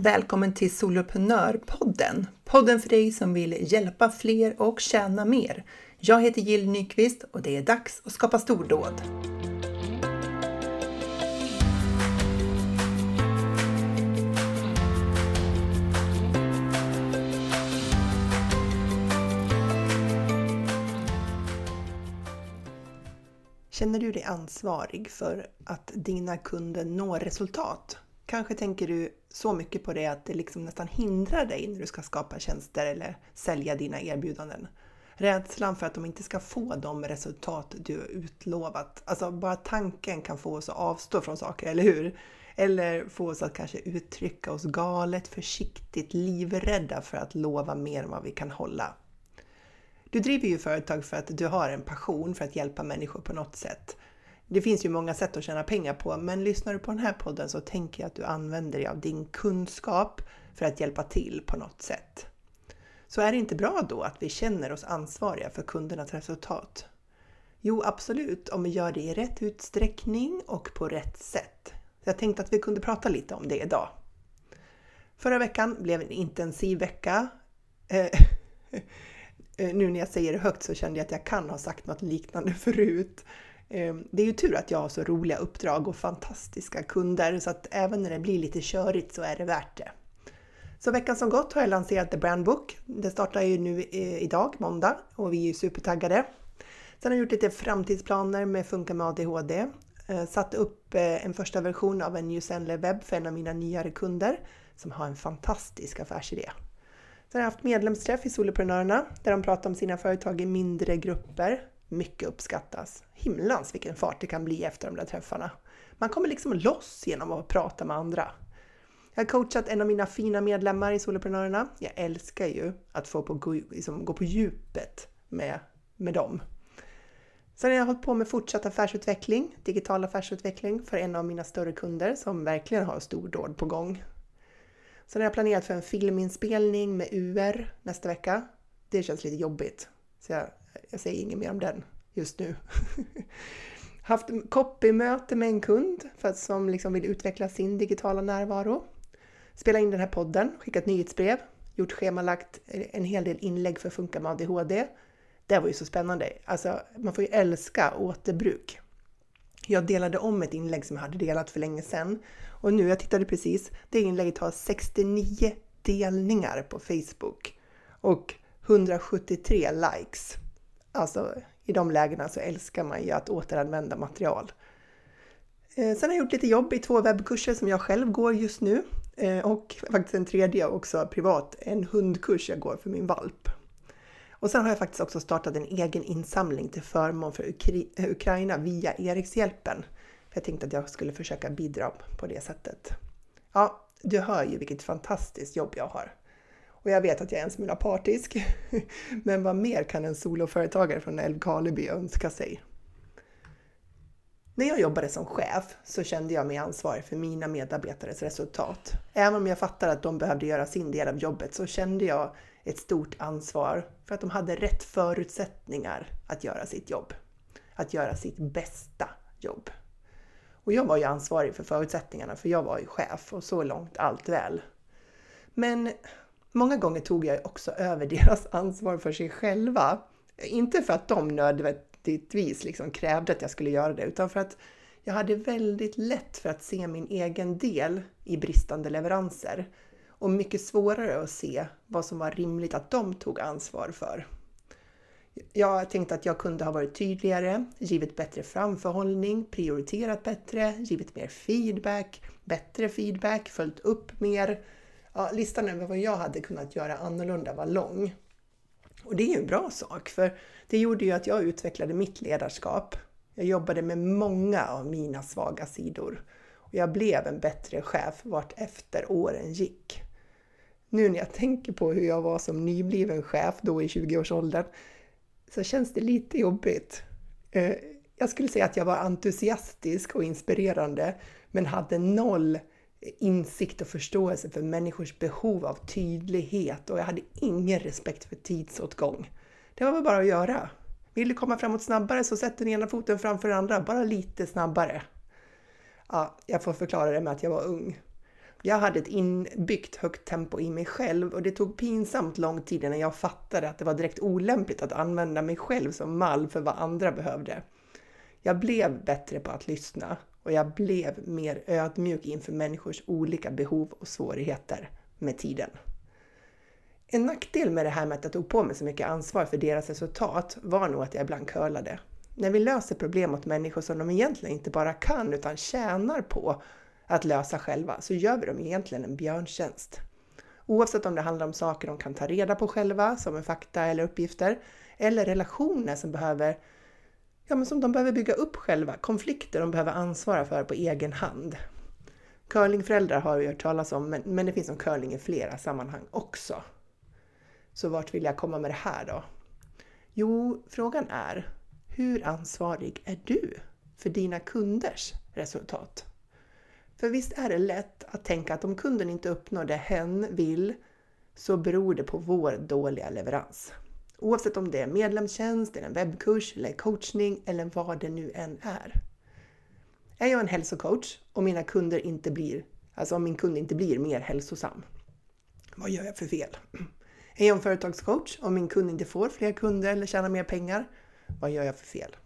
Välkommen till Soloprenörpodden! Podden för dig som vill hjälpa fler och tjäna mer. Jag heter Jill Nyqvist och det är dags att skapa stordåd. Känner du dig ansvarig för att dina kunder når resultat? Kanske tänker du så mycket på det att det liksom nästan hindrar dig när du ska skapa tjänster eller sälja dina erbjudanden. Rädslan för att de inte ska få de resultat du utlovat. Alltså bara tanken kan få oss att avstå från saker, eller hur? Eller få oss att kanske uttrycka oss galet, försiktigt, livrädda för att lova mer än vad vi kan hålla. Du driver ju företag för att du har en passion för att hjälpa människor på något sätt. Det finns ju många sätt att tjäna pengar på, men lyssnar du på den här podden så tänker jag att du använder dig av din kunskap för att hjälpa till på något sätt. Så är det inte bra då att vi känner oss ansvariga för kundernas resultat? Jo, absolut, om vi gör det i rätt utsträckning och på rätt sätt. jag tänkte att vi kunde prata lite om det idag. Förra veckan blev en intensiv vecka. Eh, eh nu när jag säger det högt så kände jag att jag kan ha sagt något liknande förut. Ehm, det är ju tur att jag har så roliga uppdrag och fantastiska kunder så att även när det blir lite körigt så är det värt det. Så veckan som gått har jag lanserat The Brand Book. Det startar ju nu eh, idag, måndag, och vi är ju supertaggade. Sen har jag gjort lite framtidsplaner med Funka med ADHD. Eh, satt upp eh, en första version av en Newsendler webb för en av mina nyare kunder som har en fantastisk affärsidé. Sen har jag haft medlemsträff i Soloprenörerna där de pratar om sina företag i mindre grupper mycket uppskattas. Himlans vilken fart det kan bli efter de där träffarna. Man kommer liksom loss genom att prata med andra. Jag har coachat en av mina fina medlemmar i Soloprenörerna. Jag älskar ju att få på, liksom, gå på djupet med, med dem. Sen har jag hållit på med fortsatt affärsutveckling, digital affärsutveckling för en av mina större kunder som verkligen har stordåd på gång. Sen har jag planerat för en filminspelning med UR nästa vecka. Det känns lite jobbigt, så jag jag säger inget mer om den just nu. Haft copymöte med en kund för att, som liksom vill utveckla sin digitala närvaro. Spela in den här podden, skickat nyhetsbrev, gjort schemalagt en hel del inlägg för Funka med ADHD. Det var ju så spännande. Alltså, man får ju älska återbruk. Jag delade om ett inlägg som jag hade delat för länge sedan och nu, jag tittade precis, det inlägget har 69 delningar på Facebook och 173 likes. Alltså i de lägena så älskar man ju att återanvända material. Eh, sen har jag gjort lite jobb i två webbkurser som jag själv går just nu eh, och faktiskt en tredje också privat, en hundkurs jag går för min valp. Och sen har jag faktiskt också startat en egen insamling till förmån för Ukraina via Erikshjälpen. Jag tänkte att jag skulle försöka bidra på det sättet. Ja, du hör ju vilket fantastiskt jobb jag har. Och jag vet att jag är en smula partisk. Men vad mer kan en soloföretagare från Älvkarleby önska sig? När jag jobbade som chef så kände jag mig ansvarig för mina medarbetares resultat. Även om jag fattade att de behövde göra sin del av jobbet så kände jag ett stort ansvar för att de hade rätt förutsättningar att göra sitt jobb. Att göra sitt bästa jobb. Och jag var ju ansvarig för förutsättningarna för jag var ju chef och så långt allt väl. Men Många gånger tog jag också över deras ansvar för sig själva. Inte för att de nödvändigtvis liksom krävde att jag skulle göra det, utan för att jag hade väldigt lätt för att se min egen del i bristande leveranser och mycket svårare att se vad som var rimligt att de tog ansvar för. Jag tänkte att jag kunde ha varit tydligare, givit bättre framförhållning, prioriterat bättre, givit mer feedback, bättre feedback, följt upp mer, ja, listan över vad jag hade kunnat göra annorlunda var lång. Och det är ju en bra sak, för det gjorde ju att jag utvecklade mitt ledarskap. Jag jobbade med många av mina svaga sidor och jag blev en bättre chef vart efter åren gick. Nu när jag tänker på hur jag var som nybliven chef då i 20-årsåldern så känns det lite jobbigt. Eh, jag skulle säga att jag var entusiastisk och inspirerande men hade noll insikt och förståelse för människors behov av tydlighet och jag hade ingen respekt för tidsåtgång. Det var väl bara att göra. Vill du komma framåt snabbare så sätt den ena foten framför den andra, bara lite snabbare. Ja, jag får förklara det med att jag var ung. Jag hade ett inbyggt högt tempo i mig själv och det tog pinsamt lång tid innan jag fattade att det var direkt olämpligt att använda mig själv som mall för vad andra behövde. Jag blev bättre på att lyssna och jag blev mer ödmjuk inför människors olika behov och svårigheter med tiden. En nackdel med det här med att jag tog på mig så mycket ansvar för deras resultat var nog att jag ibland curlade. När vi löser problem åt människor som de egentligen inte bara kan utan tjänar på att lösa själva så gör vi dem egentligen en björntjänst. Oavsett om det handlar om saker de kan ta reda på själva, som är fakta eller uppgifter, eller relationer som behöver ja, men som de behöver bygga upp själva, konflikter de behöver ansvara för på egen hand. Curlingföräldrar har vi hört talas om, men, men det finns om curling i flera sammanhang också. Så vart vill jag komma med det här då? Jo, frågan är hur ansvarig är du för dina kunders resultat? För visst är det lätt att tänka att om kunden inte uppnår det hen vill så beror det på vår dåliga leverans. Oavsett om det är medlemstjänst, eller en webbkurs, eller coachning eller vad det nu än är. Är jag en hälsocoach och mina kunder inte blir, alltså om min kund inte blir mer hälsosam, vad gör jag för fel? Är jag en företagscoach och min kund inte får fler kunder eller tjänar mer pengar, vad gör jag för fel?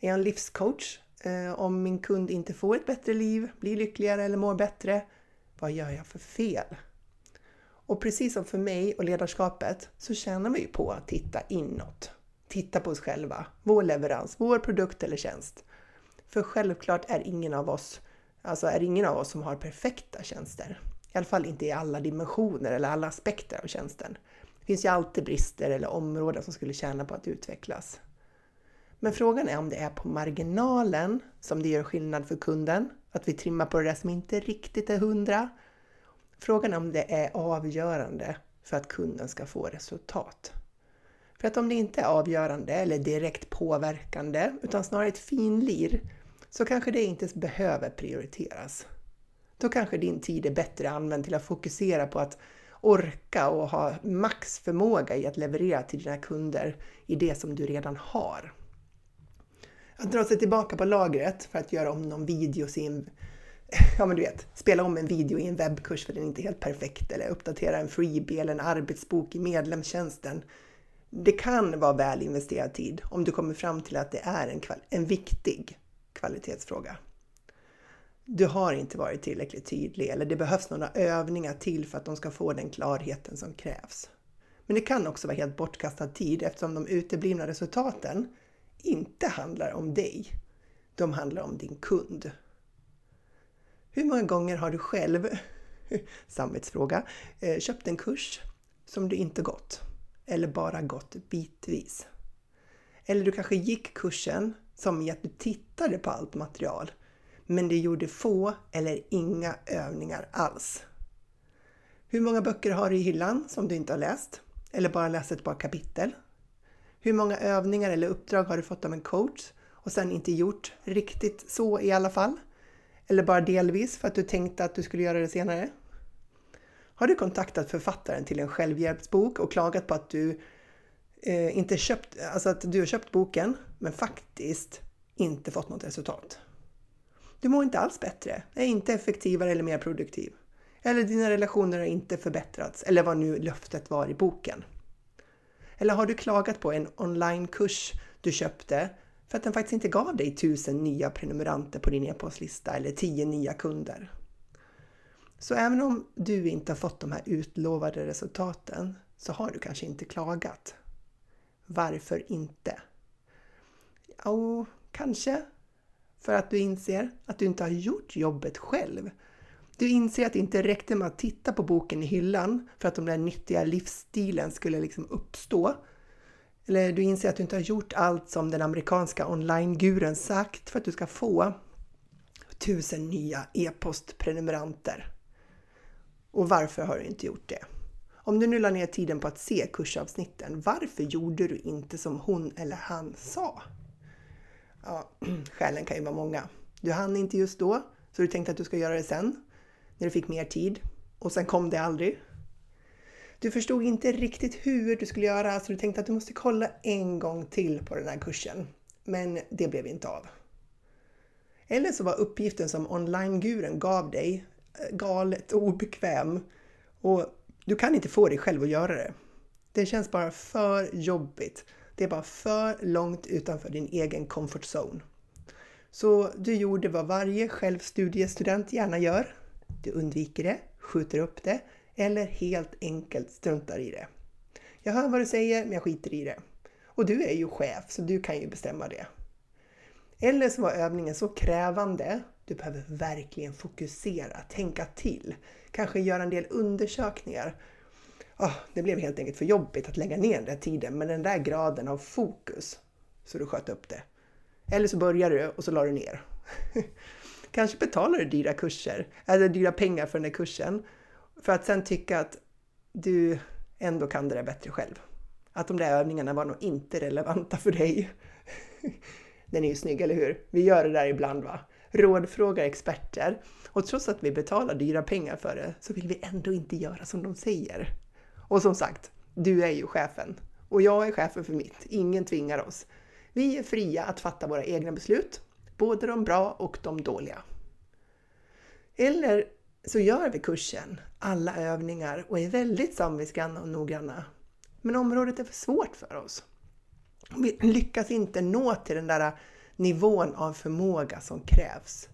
Är jag en livscoach eh, om min kund inte får ett bättre liv, blir lyckligare eller mår bättre, vad gör jag för fel? Och precis som för mig och ledarskapet så tjänar vi ju på att titta inåt. Titta på oss själva, vår leverans, vår produkt eller tjänst. För självklart är ingen av oss, alltså är ingen av oss som har perfekta tjänster. I alla fall inte i alla dimensioner eller alla aspekter av tjänsten. Det finns ju alltid brister eller områden som skulle tjäna på att utvecklas. Men frågan är om det är på marginalen som det gör skillnad för kunden, att vi trimmar på det där som inte riktigt är hundra, Frågan är om det är avgörande för att kunden ska få resultat. För att om det inte är avgörande eller direkt påverkande utan snarare ett finlir så kanske det inte behöver prioriteras. Då kanske din tid är bättre använd till att fokusera på att orka och ha max förmåga i att leverera till dina kunder i det som du redan har. Att dra sig tillbaka på lagret för att göra om någon video sin ja men du vet, spela om en video i en webbkurs för den är inte helt perfekt eller uppdatera en freebie eller en arbetsbok i medlemstjänsten. Det kan vara väl investerad tid om du kommer fram till att det är en, en viktig kvalitetsfråga. Du har inte varit tillräckligt tydlig eller det behövs några övningar till för att de ska få den klarheten som krävs. Men det kan också vara helt bortkastad tid eftersom de uteblivna resultaten inte handlar om dig. De handlar om din kund. Hur många gånger har du själv, samvetsfråga, eh, köpt en kurs som du inte gått? Eller bara gått bitvis? Eller du kanske gick kursen som i att du tittade på allt material, men du gjorde få eller inga övningar alls. Hur många böcker har du i hyllan som du inte har läst? Eller bara läst ett par kapitel? Hur många övningar eller uppdrag har du fått av en coach och sen inte gjort riktigt så i alla fall? Eller bara delvis för att du tänkte att du skulle göra det senare? Har du kontaktat författaren till en självhjälpsbok och klagat på att du eh, inte köpt, alltså att du har köpt boken men faktiskt inte fått något resultat? Du mår inte alls bättre, är inte effektivare eller mer produktiv. Eller dina relationer har inte förbättrats, eller vad nu löftet var i boken. Eller har du klagat på en onlinekurs du köpte för att den faktiskt inte gav dig tusen nya prenumeranter på din e-postlista eller tio nya kunder. Så även om du inte har fått de här utlovade resultaten så har du kanske inte klagat. Varför inte? Jo, kanske för att du inser att du inte har gjort jobbet själv. Du inser att det inte räckte med att titta på boken i hyllan för att den där nyttiga livsstilen skulle liksom uppstå eller du inser att du inte har gjort allt som den amerikanska online-guren sagt för att du ska få tusen nya e-postprenumeranter. Och varför har du inte gjort det? Om du nu la ner tiden på att se kursavsnitten, varför gjorde du inte som hon eller han sa? Ja, skälen kan ju vara många. Du hann inte just då, så du tänkte att du ska göra det sen, när du fick mer tid. Och sen kom det aldrig. Du förstod inte riktigt hur du skulle göra så du tänkte att du måste kolla en gång till på den här kursen. Men det blev inte av. Eller så var uppgiften som online-guren gav dig eh, galet obekväm och du kan inte få dig själv att göra det. Det känns bara för jobbigt. Det är bara för långt utanför din egen comfort zone. Så du gjorde vad varje självstudiestudent gärna gör. Du undviker det, skjuter upp det eller helt enkelt struntar i det. Jag hör vad du säger, men jag skiter i det. Och du är ju chef, så du kan ju bestämma det. Eller så var övningen så krävande, du behöver verkligen fokusera, tänka till, kanske göra en del undersökningar. Oh, det blev helt enkelt för jobbigt att lägga ner den där tiden med den där graden av fokus, så du sköt upp det. Eller så börjar du och så la du ner. kanske betalar du dyra kurser, eller dyra pengar för den där kursen, för att sen tycka att du ändå kan det där bättre själv. Att de där övningarna var nog inte relevanta för dig. Den är ju snygg, eller hur? Vi gör det där ibland va? Rådfrågar experter. Och trots att vi betalar dyra pengar för det så vill vi ändå inte göra som de säger. Och som sagt, du är ju chefen. Och jag är chefen för mitt. Ingen tvingar oss. Vi är fria att fatta våra egna beslut, både de bra och de dåliga. Eller så gör vi kursen, alla övningar och är väldigt samvetsgranna och noggranna. Men området är för svårt för oss. Vi lyckas inte nå till den där nivån av förmåga som krävs.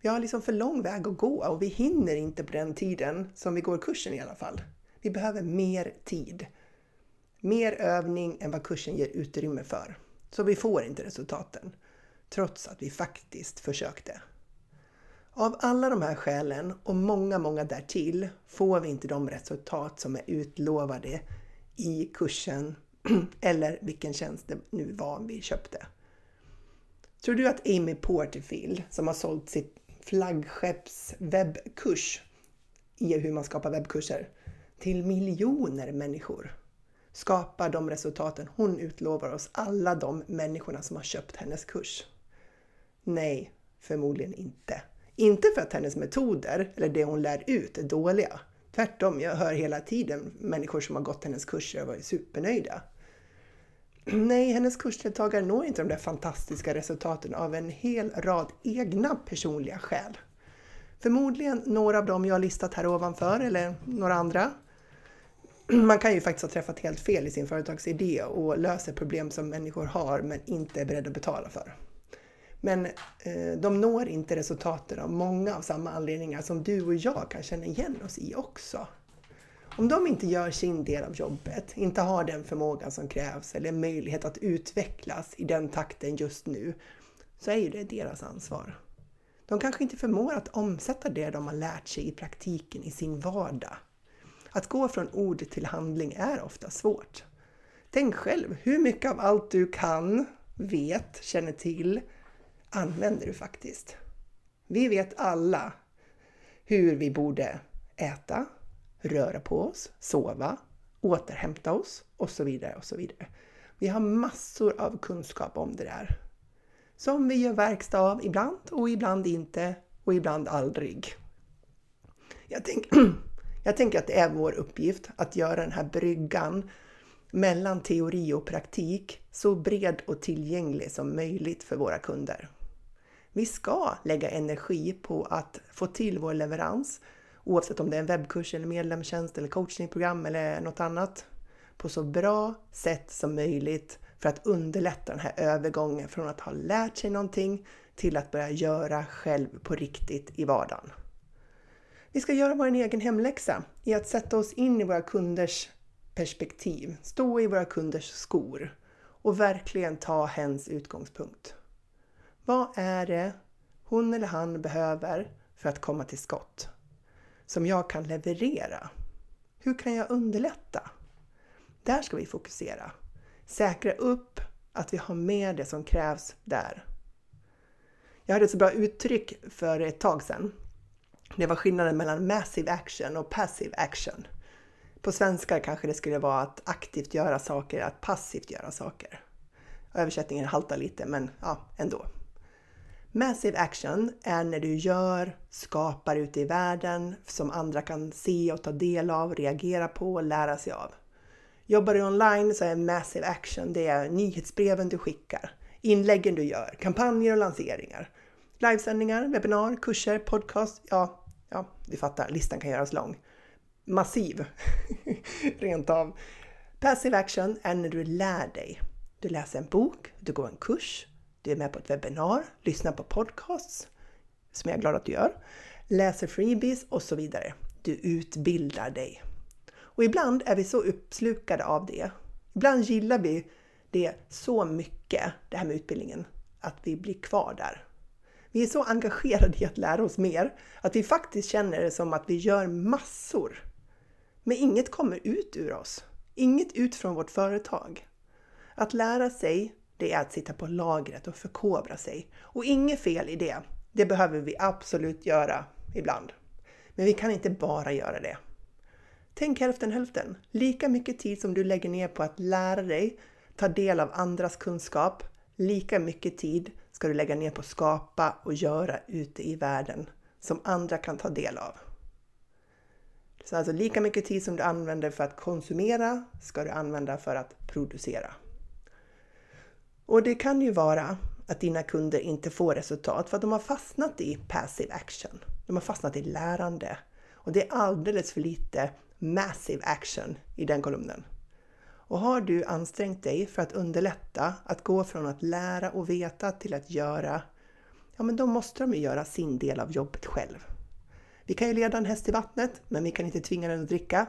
Vi har liksom för lång väg att gå och vi hinner inte på den tiden som vi går kursen i alla fall. Vi behöver mer tid. Mer övning än vad kursen ger utrymme för. Så vi får inte resultaten. Trots att vi faktiskt försökte. Av alla de här skälen och många, många därtill får vi inte de resultat som är utlovade i kursen eller vilken tjänst det nu var vi köpte. Tror du att Amy Porterfield, som har sålt sitt flaggskepps webbkurs i hur man skapar webbkurser till miljoner människor, skapar de resultaten hon utlovar oss alla de människorna som har köpt hennes kurs? Nej, förmodligen inte. Inte för att hennes metoder eller det hon lär ut är dåliga. Tvärtom, jag hör hela tiden människor som har gått hennes kurser och varit supernöjda. Nej, hennes kursdeltagare når inte de där fantastiska resultaten av en hel rad egna personliga skäl. Förmodligen några av dem jag har listat här ovanför eller några andra. Man kan ju faktiskt ha träffat helt fel i sin företagsidé och löser problem som människor har men inte är beredda att betala för. Men eh, de når inte resultaten av många av samma anledningar som du och jag kan känna igen oss i också. Om de inte gör sin del av jobbet, inte har den förmågan som krävs eller möjlighet att utvecklas i den takten just nu, så är ju det deras ansvar. De kanske inte förmår att omsätta det de har lärt sig i praktiken i sin vardag. Att gå från ord till handling är ofta svårt. Tänk själv, hur mycket av allt du kan, vet, känner till använder du faktiskt? Vi vet alla hur vi borde äta, röra på oss, sova, återhämta oss och så vidare och så vidare. Vi har massor av kunskap om det där. Som vi gör verkstad av ibland och ibland inte och ibland aldrig. Jag, tänk, jag tänker att det är vår uppgift att göra den här bryggan mellan teori och praktik så bred och tillgänglig som möjligt för våra kunder. Vi ska lägga energi på att få till vår leverans oavsett om det är en webbkurs eller medlemstjänst eller coachingprogram eller något annat på så bra sätt som möjligt för att underlätta den här övergången från att ha lärt sig någonting till att börja göra själv på riktigt i vardagen. Vi ska göra vår egen hemläxa i att sätta oss in i våra kunders perspektiv, stå i våra kunders skor och verkligen ta hens utgångspunkt. Vad är det hon eller han behöver för att komma till skott? Som jag kan leverera? Hur kan jag underlätta? Där ska vi fokusera. Säkra upp att vi har med det som krävs där. Jag hade ett så bra uttryck för ett tag sedan. Det var skillnaden mellan massive action och passive action. På svenska kanske det skulle vara att aktivt göra saker, att passivt göra saker. Översättningen haltar lite, men ja, ändå. Massive action är när du gör, skapar ute i världen som andra kan se och ta del av, reagera på och lära sig av. Jobbar du online så är massive action det är nyhetsbreven du skickar, inläggen du gör, kampanjer och lanseringar, livesändningar, webbinar, kurser, podcast, ja, Ja, du fattar, listan kan göras lång. Massiv, rent av. Passive action är när du lär dig. Du läser en bok, du går en kurs, du är med på ett webbinar, lyssnar på podcasts, som jag är glad att du gör, läser freebies och så vidare. Du utbildar dig. Och ibland är vi så uppslukade av det. Ibland gillar vi det så mycket, det här med utbildningen, att vi blir kvar där. Vi är så engagerade i att lära oss mer att vi faktiskt känner det som att vi gör massor. Men inget kommer ut ur oss. Inget ut från vårt företag. Att lära sig, det är att sitta på lagret och förkovra sig. Och inget fel i det. Det behöver vi absolut göra ibland. Men vi kan inte bara göra det. Tänk hälften hälften. Lika mycket tid som du lägger ner på att lära dig, ta del av andras kunskap, lika mycket tid ska du lägga ner på att skapa och göra ute i världen som andra kan ta del av. Så alltså lika mycket tid som du använder för att konsumera ska du använda för att producera. Och det kan ju vara att dina kunder inte får resultat för att de har fastnat i passive action. De har fastnat i lärande. Och det är alldeles för lite massive action i den kolumnen. Och har du ansträngt dig för att underlätta att gå från att lära och veta till att göra, ja men då måste de ju göra sin del av jobbet själv. Vi kan ju leda en häst i vattnet, men vi kan inte tvinga den att dricka.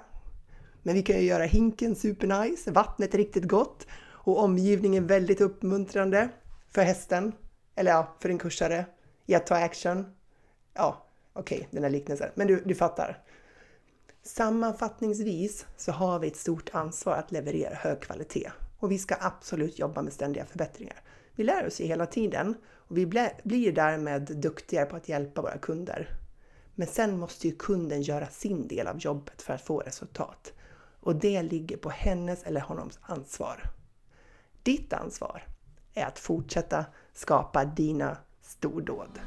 Men vi kan ju göra hinken supernice, vattnet riktigt gott och omgivningen väldigt uppmuntrande för hästen, eller ja, för en kursare, i att ta action. Ja, okej, okay, den här liknelsen, men du, du fattar. Sammanfattningsvis så har vi ett stort ansvar att leverera hög kvalitet och vi ska absolut jobba med ständiga förbättringar. Vi lär oss ju hela tiden och vi blir därmed duktigare på att hjälpa våra kunder. Men sen måste ju kunden göra sin del av jobbet för att få resultat. Och det ligger på hennes eller honoms ansvar. Ditt ansvar är att fortsätta skapa dina stordåd.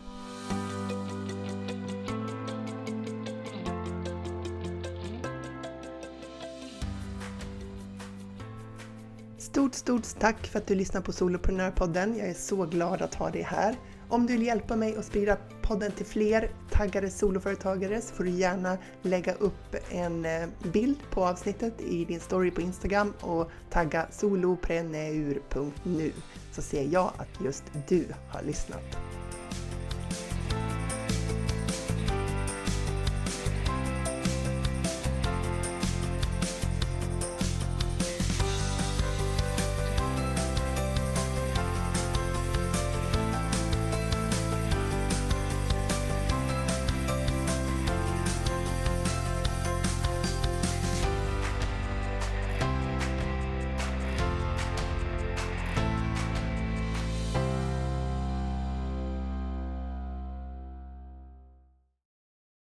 Stort, stort tack för att du lyssnar på Soloprenörpodden. Jag är så glad att ha dig här. Om du vill hjälpa mig att sprida podden till fler taggade soloföretagare så får du gärna lägga upp en eh, bild på avsnittet i din story på Instagram och tagga solopreneur.nu så ser jag att just du har lyssnat.